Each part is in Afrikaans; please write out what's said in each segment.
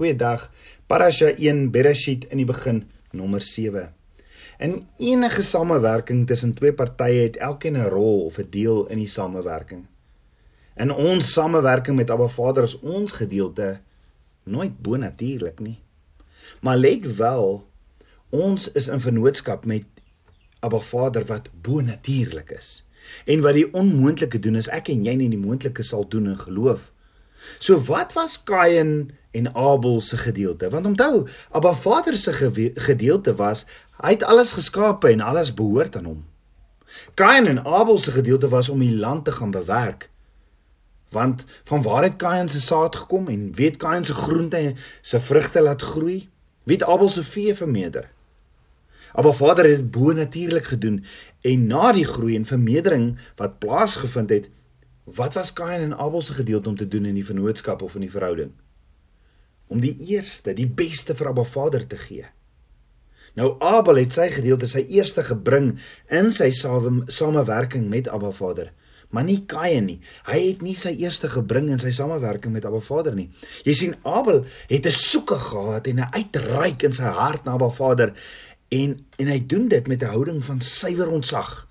Goeiedag. Parasha 1 Bereshit in die begin nommer 7. In enige samewerking tussen twee partye het elkeen 'n rol of 'n deel in die samewerking. In ons samewerking met Abba Vader is ons gedeelte nooit bonatuurlik nie. Maar let wel, ons is in vennootskap met Abba Vader wat bonatuurlik is. En wat die onmoontlike doen is ek en jy nie die moontlike sal doen in geloof. So wat was Kain en Abel se gedeelte? Want onthou, Abba Vader se gedeelte was hy het alles geskape en alles behoort aan hom. Kain en Abel se gedeelte was om die land te gaan bewerk. Want van waar het Kain se saad gekom en weet Kain se groente en se vrugte laat groei? Wie het Abel se vee vermeerder? Abba Vader het bo natuurlik gedoen en na die groei en vermeerdering wat plaasgevind het, Wat was Kain en Abel se gedeelte om te doen in die vennootskap of in die verhouding? Om die eerste, die beste vir Abba Vader te gee. Nou Abel het sy gedeelte, sy eerste gebring in sy samewerking met Abba Vader, maar nie Kain nie. Hy het nie sy eerste gebring in sy samewerking met Abba Vader nie. Jy sien Abel het 'n soeke gehad en 'n uitreik in sy hart na Abba Vader en en hy doen dit met 'n houding van suiwer ontzag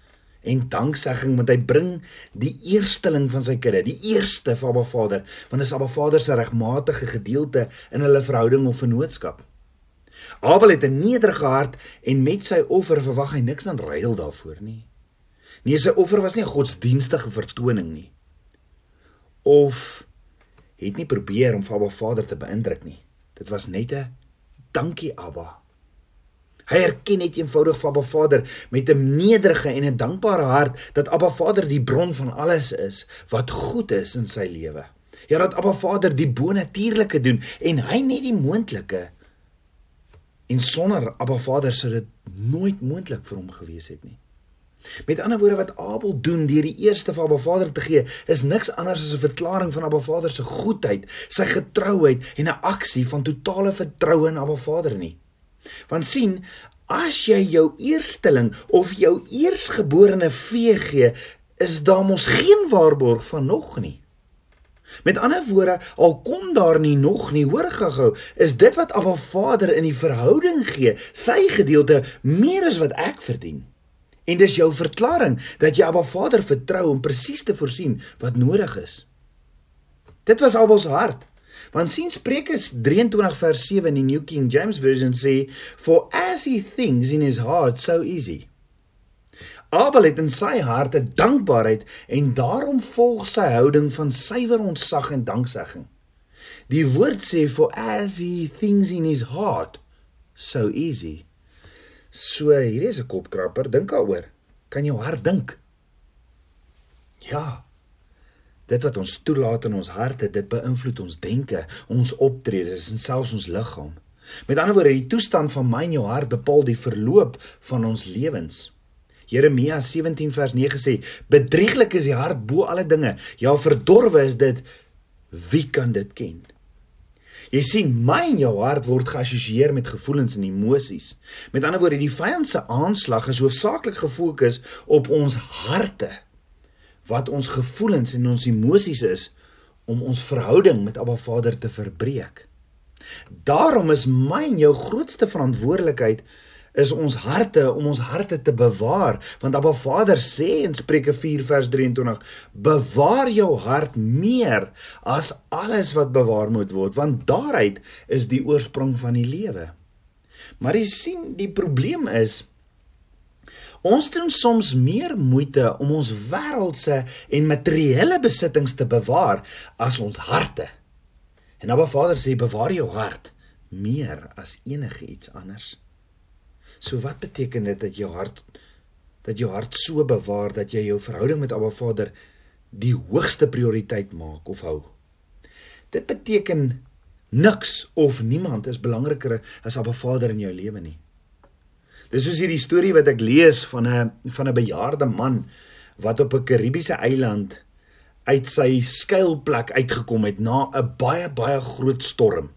en danksegging want hy bring die eersteling van sy kudde, die eerste van Abba Vader, want is Abba Vader se regmatige gedeelte in hulle verhouding of vennootskap. Abel het 'n nederige hart en met sy offer verwag hy niks dan ruil daarvoor nie. Nee, sy offer was nie 'n godsdienstige vertoning nie. Of het nie probeer om vir Abba Vader te beïndruk nie. Dit was net 'n dankie Abba. Hy erken net eenvoudig van Abba Vader met 'n nederige en 'n dankbare hart dat Abba Vader die bron van alles is wat goed is in sy lewe. Ja dat Abba Vader die bonatuurlike doen en hy net die moontlike. En sonder Abba Vader sou dit nooit moontlik vir hom gewees het nie. Met ander woorde wat Abel doen deur die eerste van Abba Vader te gee, is niks anders as 'n verklaring van Abba Vader se goedheid, sy getrouheid en 'n aksie van totale vertroue in Abba Vader nie. Want sien, as jy jou eersteling of jou eersgeborene vee gee, is daar mos geen waarborg van nog nie. Met ander woorde, al kom daar nie nog nie, hoor gou-gou, is dit wat Abba Vader in die verhouding gee, sy gedeelte meer as wat ek verdien. En dis jou verklaring dat jy Abba Vader vertrou om presies te voorsien wat nodig is. Dit was Abel se hart. Want sien Spreuke 23 vers 7 in die New King James Version sê for as he thinks in his heart so easy. Abel het in sy hart 'n dankbaarheid en daarom volg sy houding van suiwer ontzag en danksegging. Die woord sê for as he thinks in his heart so easy. So hier is 'n kopkrapper, dink daaroor. Kan jou hart dink? Ja, Dit wat ons toelaat in ons harte, dit beïnvloed ons denke, ons optredes en selfs ons liggaam. Met ander woorde, die toestand van my en jou hart bepaal die verloop van ons lewens. Jeremia 17 vers 9 sê: "Bedrieglik is die hart bo alle dinge, ja verdorwe is dit. Wie kan dit ken?" Jy sien, my en jou hart word geassosieer met gevoelens en emosies. Met ander woorde, die vyand se aanslag is hoofsaaklik gefokus op ons harte wat ons gevoelens en ons emosies is om ons verhouding met Abba Vader te verbreek. Daarom is my en jou grootste verantwoordelikheid is ons harte om ons harte te bewaar want Abba Vader sê in Spreuke 4 vers 23 bewaar jou hart meer as alles wat bewaar moet word want daaruit is die oorsprong van die lewe. Maar jy sien die probleem is Ons doen soms meer moeite om ons wêreldse en materiële besittings te bewaar as ons harte. En Abba Vader sê bewaar jou hart meer as enige iets anders. So wat beteken dit dat jou hart dat jou hart so bewaar dat jy jou verhouding met Abba Vader die hoogste prioriteit maak of hou? Dit beteken niks of niemand is belangriker as Abba Vader in jou lewe nie. Dis soos hierdie storie wat ek lees van 'n van 'n bejaarde man wat op 'n Karibiese eiland uit sy skuilplek uitgekom het na 'n baie baie groot storm.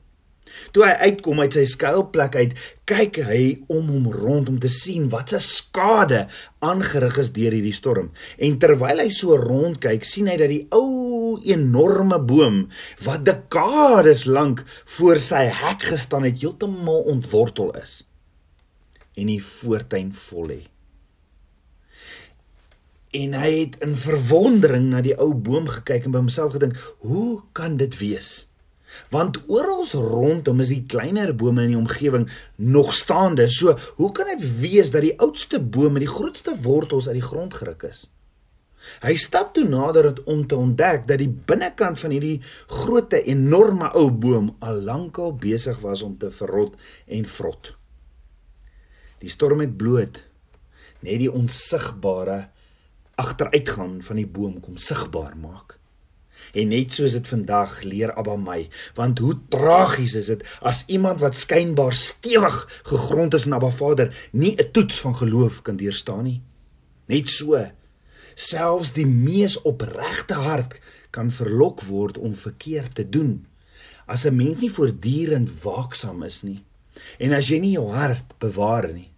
Toe hy uitkom uit sy skuilplek uit, kyk hy om hom rond om te sien wat se skade aangerig is deur hierdie storm. En terwyl hy so rondkyk, sien hy dat die ou enorme boom wat dekades lank voor sy hek gestaan het, heeltemal ontwortel is en die voortuin vol lê. En hy het in verwondering na die ou boom gekyk en by homself gedink, "Hoe kan dit wees?" Want oral rondom is die kleiner bome in die omgewing nog staande. So, hoe kan dit wees dat die oudste boom met die grootste wortels uit die grond geruk is? Hy stap toe nader om te ontdek dat die binnekant van hierdie groot enorme ou boom al lankal besig was om te verrot en vrot. Die storm het bloot net die onsigbare agteruitgaan van die boom kom sigbaar maak. En net soos dit vandag leer Abba my, want hoe tragies is dit as iemand wat skynbaar stewig gegrond is in Abba Vader nie 'n toets van geloof kan deurstaan nie. Net so selfs die mees opregte hart kan verlok word om verkeerd te doen as 'n mens nie voortdurend waaksaam is nie en as jy nie jou hart bewaar nie.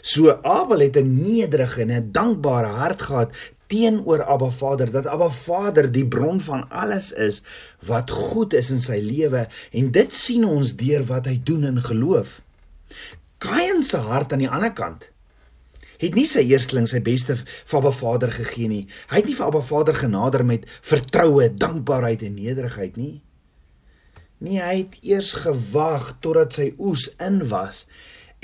So Abel het 'n nederige en 'n dankbare hart gehad teenoor Abba Vader dat Abba Vader die bron van alles is wat goed is in sy lewe en dit sien ons deur wat hy doen in geloof. Kain se hart aan die ander kant het nie sy eersteling sy beste vir Abba Vader gegee nie. Hy het nie vir Abba Vader genader met vertroue, dankbaarheid en nederigheid nie. Nee, hy het eers gewag totdat sy oes in was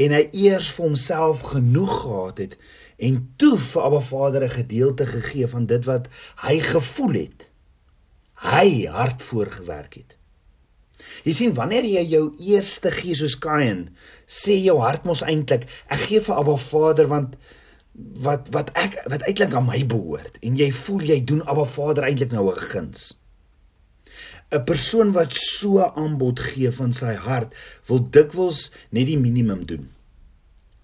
en hy eers vir homself genoeg gehad het en toe vir Abba Vader 'n gedeelte gegee van dit wat hy gevoel het. Hy hard voorgewerk het. Jy sien wanneer jy jou eerste gee soos Kain, sê jou hart mos eintlik, ek gee vir Abba Vader want wat wat ek wat eintlik aan my behoort en jy voel jy doen Abba Vader eintlik nou 'n guns. 'n Persoon wat so aanbod gee van sy hart, wil dikwels net die minimum doen.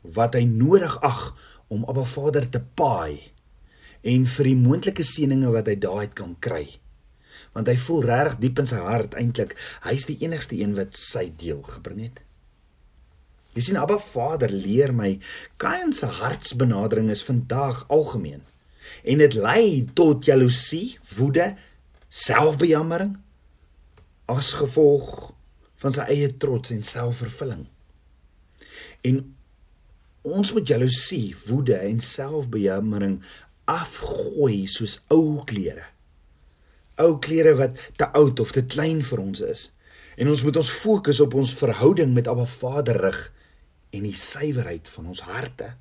Wat hy nodig ag om Abba Vader te paai en vir die moontlike seëninge wat hy daai kan kry. Want hy voel regtig diep in sy hart eintlik hy's die enigste een wat sy deel gebring het. Jy sien Abba Vader leer my Kain se hartsbenadering is vandag algemeen. En dit lei tot jaloesie, woede, selfbejammering as gevolg van sy eie trots en selfvervulling. En ons moet jaloesie, woede en selfbejammering afgooi soos ou klere ou klere wat te oud of te klein vir ons is. En ons moet ons fokus op ons verhouding met Abba Vader rig en die suiwerheid van ons harte.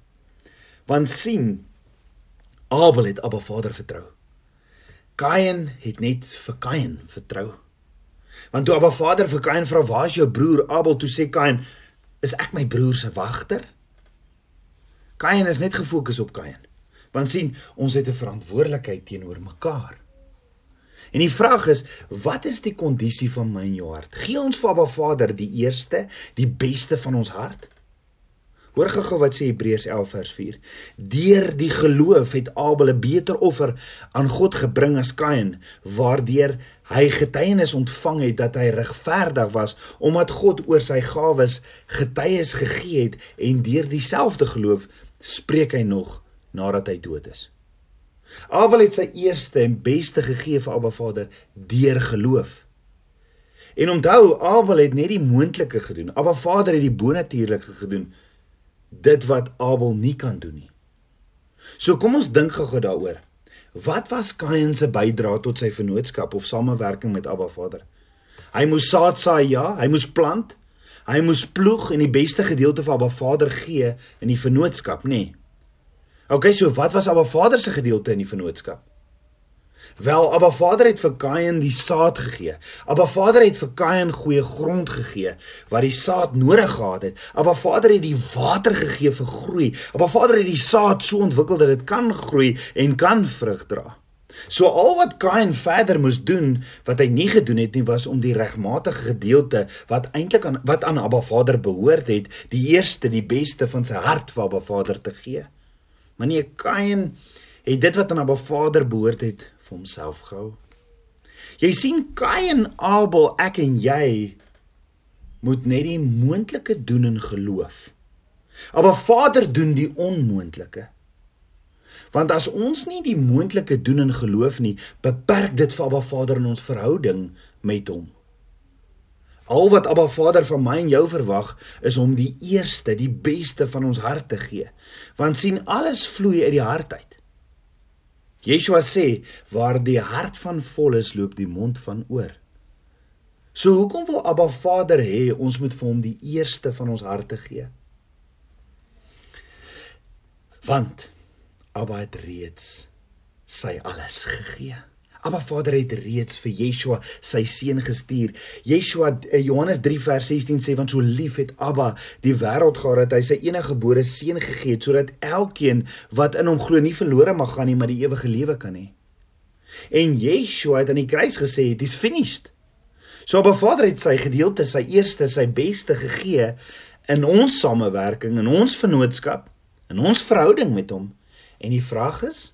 Want sien, Abel het Abba Vader vertrou. Kain het net vir Kain vertrou. Want toe Abba Vader vir Kain vra, "Waar is jou broer Abel?" toe sê Kain, "Is ek my broer se wagter?" Kain is net gefokus op Kain. Want sien, ons het 'n verantwoordelikheid teenoor mekaar. En die vraag is, wat is die kondisie van my en jou hart? Gee ons vir Abba Vader die eerste, die beste van ons hart? Hoor gou wat sê Hebreërs 11 vers 4. Deur die geloof het Abel 'n beter offer aan God gebring as Kain, waardeur hy getuienis ontvang het dat hy regverdig was omdat God oor sy gawes getuies gegee het en deur dieselfde geloof spreek hy nog nadat hy dood is. Abel het sy eerste en beste gegee vir Abba Vader deur geloof. En onthou, Abel het net die moontlike gedoen. Abba Vader het die bonatuurlike gedoen. Dit wat Abel nie kan doen nie. So kom ons dink gou-gou daaroor. Wat was Kain se bydrae tot sy vennootskap of samewerking met Abba Vader? Hy moes saad saai, ja, hy moes plant. Hy moes ploeg en die beste gedeelte van Abba Vader gee in die vennootskap, nê? Nee. Okay, so wat was Abba Vader se gedeelte in die vennootskap? Wel, Abba Vader het vir Kain die saad gegee. Abba Vader het vir Kain goeie grond gegee wat die saad nodig gehad het. Abba Vader het die water gegee vir groei. Abba Vader het die saad so ontwikkel dat dit kan groei en kan vrug dra. So al wat Kain verder moes doen wat hy nie gedoen het nie was om die regmatige gedeelte wat eintlik aan wat aan Abba Vader behoort het, die eerste, die beste van sy hart vir Abba Vader te gee. Maar nee, Kain het dit wat aan Abba Vader behoort het vir homself gehou. Jy sien Kain, Abel, ek en jy moet net die moontlike doen in geloof. Abba Vader doen die onmoontlike. Want as ons nie die moontlike doen in geloof nie, beperk dit vir Abba Vader in ons verhouding met hom. Al wat Abba Vader van my en jou verwag, is om die eerste, die beste van ons hart te gee. Want sien alles vloei uit die hart uit. Yeshua sê, waar die hart van vol is, loop die mond van oor. So hoekom wil Abba Vader hê ons moet vir hom die eerste van ons harte gee? Want Abba het reeds sy alles gegee. Abba Vader het reeds vir Yeshua sy seun gestuur. Yeshua eh, Johannes 3 vers 16 sê want so lief het Abba die wêreld gehad dat hy sy enige gebore seun gegee het sodat elkeen wat in hom glo nie verlore mag gaan nie maar die ewige lewe kan hê. En Yeshua het aan die kruis gesê it is finished. So Abba Vader het sy gedeelte, sy eerste, sy beste gegee in ons samewerking, in ons vennootskap, in ons verhouding met hom. En die vraag is,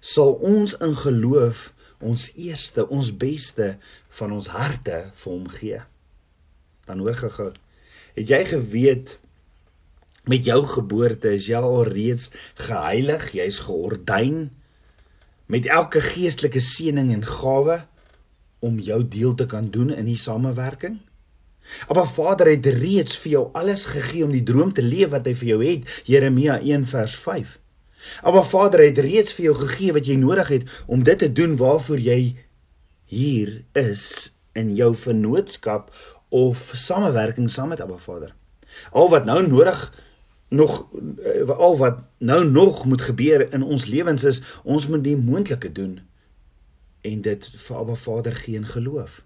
sal ons in geloof ons eerste, ons beste van ons harte vir hom gee. Dan hoor gou-gou. Het jy geweet met jou geboorte is jy al reeds geheilig, jy's geordyn met elke geestelike seëning en gawe om jou deel te kan doen in die samewerking? Maar Vader het reeds vir jou alles gegee om die droom te leef wat hy vir jou het. Jeremia 1 vers 5. Maar Vader het reeds vir jou gegee wat jy nodig het om dit te doen waarvoor jy hier is in jou vennootskap of samewerking saam met Abba Vader. Al wat nou nodig nog eh, al wat nou nog moet gebeur in ons lewens is ons moet die moontlike doen en dit vir Abba Vader gee in geloof.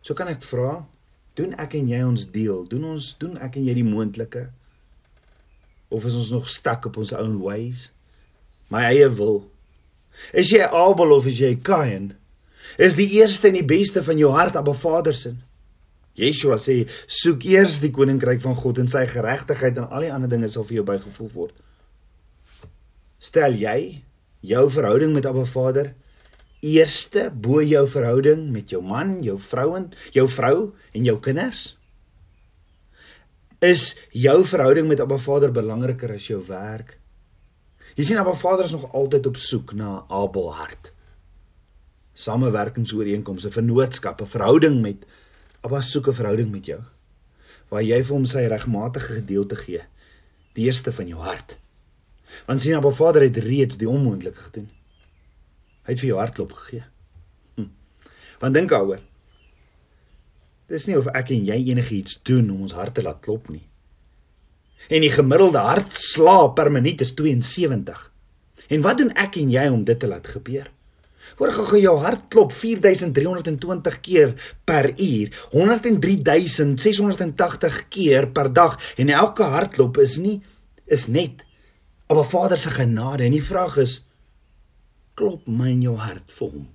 So kan ek vra, doen ek en jy ons deel? Doen ons doen ek en jy die moontlike? Of is ons nog stak op ons own ways? My eie wil. Is jy Abel of is jy Kain? Is die eerste en die beste van jou hart Abba Vader se? Yeshua sê, soek eers die koninkryk van God en sy geregtigheid en al die ander dinge sal vir jou bygevoeg word. Stel jy jou verhouding met Abba Vader eerste bo jou verhouding met jou man, jou vrou en jou vrou en jou kinders? Is jou verhouding met Abba Vader belangriker as jou werk? Jy sien Abba Vader is nog altyd op soek na Abel hart. Samewerkingsooreenkomste, vennootskappe, verhouding met Abba soek 'n verhouding met jou waar jy vir hom sy regmatige gedeelte gee, die eerste van jou hart. Want sien Abba Vader het reeds die onmoontlike gedoen. Hy het vir jou hartklop gegee. Hm. Want dink daaroor. Dis nie of ek en jy enigiets doen om ons harte laat klop nie. En die gemiddelde hartslag per minuut is 72. En wat doen ek en jy om dit te laat gebeur? Hoor gou jou hart klop 4320 keer per uur, 103680 keer per dag en elke hartklop is nie is net op 'n Vader se genade en die vraag is klop my in jou hart vir hom.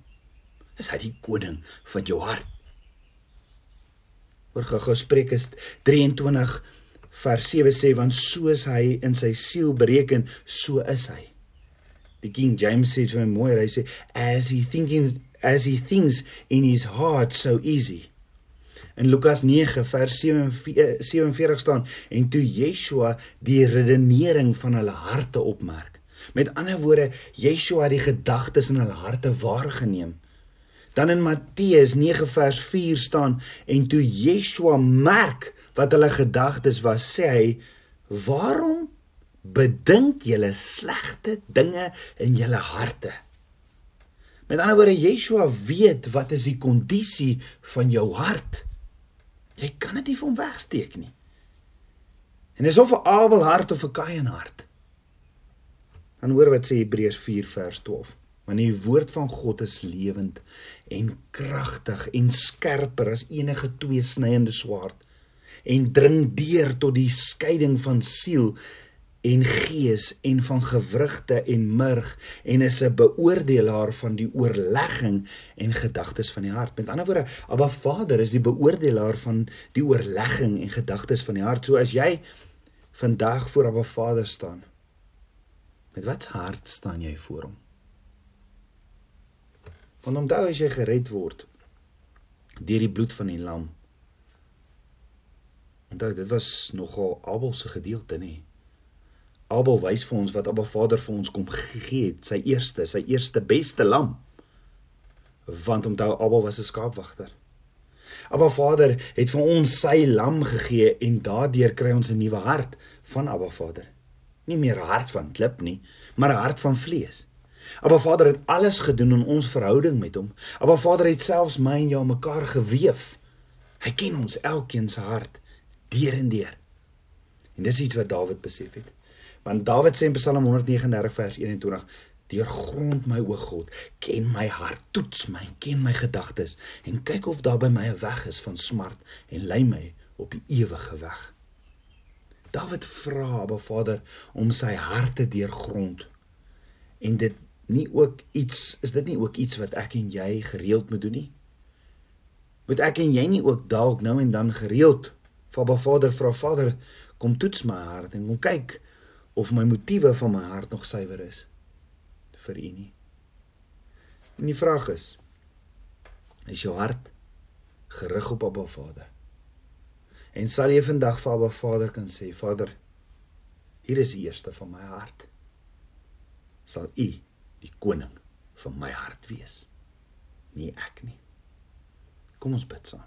Is hy die koning van jou hart? Oor gou Spreuke 23 vers 7 sê want soos hy in sy siel bereken, so is hy. Die King James sê vir my mooi, hy sê as he thinking as he thinks in his heart so easy. In Lukas 9 vers 47 staan en toe Yeshua die redenering van hulle harte opmerk. Met ander woorde, Yeshua het die gedagtes in hulle harte waargeneem. Dan in Matteus 9 vers 4 staan en toe Yeshua merk wat hulle gedagtes was, sê hy: "Waarom bedink julle slegte dinge in julle harte?" Met ander woorde, Yeshua weet wat is die kondisie van jou hart. Jy kan dit nie van wegsteek nie. En dis of 'n Abel hart of 'n Kain hart. Dan hoor wat sê Hebreërs 4 vers 12 want die woord van God is lewend en kragtig en skerper as enige tweesnyende swaard en dring deur tot die skeiding van siel en gees en van gewrigte en murg en is 'n beoordelaar van die oorlegging en gedagtes van die hart. Met ander woorde, Abba Vader is die beoordelaar van die oorlegging en gedagtes van die hart. So as jy vandag voor Abba Vader staan, met wat hart staan jy voor hom? Want onthou as jy gered word deur die bloed van die lam. Onthou dit was nogal Abel se gedeelte nê. Abel wys vir ons wat Abba Vader vir ons kom gegee het, sy eerste, sy eerste beste lam. Want onthou Abel was 'n skaapwagter. Abba Vader het vir ons sy lam gegee en daardeur kry ons 'n nuwe hart van Abba Vader. Nie meer 'n hart van klip nie, maar 'n hart van vlees. Abba Vader het alles gedoen in ons verhouding met hom. Abba Vader het selfs my en jou mekaar gewewe. Hy ken ons elkeen se hart deur en deur. En dis iets wat Dawid besef het. Want Dawid sê in Psalm 139 vers 21: "Deurgrond my o God, ken my hart, toets my, ken my gedagtes en kyk of daar by my 'n weg is van smart en lei my op die ewige weg." Dawid vra Abba Vader om sy hart te deurgrond. En dit nie ook iets is dit nie ook iets wat ek en jy gereeld moet doen nie? Moet ek en jy nie ook dalk nou en dan gereeld vir Abba Vader vra Vader kom toets my hart en kom kyk of my motiewe van my hart nog suiwer is vir U nie. En die vraag is is jou hart gerig op Abba Vader? En sal jy vandag vir Abba Vader kan sê Vader hier is die eerste van my hart. Sal U die koning van my hart wees. Nie ek nie. Kom ons bid saam.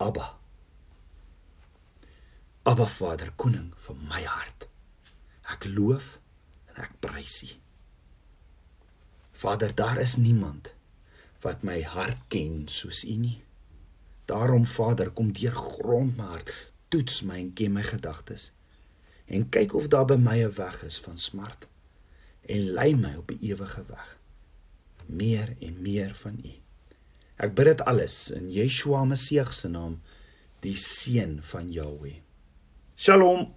Abba Abba Vader, koning van my hart. Ek loof en ek prys U. Vader, daar is niemand wat my hart ken soos U nie. Daarom Vader, kom deur grond my hart, toets my en ken my gedagtes en kyk of daar by my 'n weg is van smart en lei my op die ewige weg. Meer en meer van U. Ek bid dit alles in Yeshua Messie se naam, die seun van Jahweh. Shalom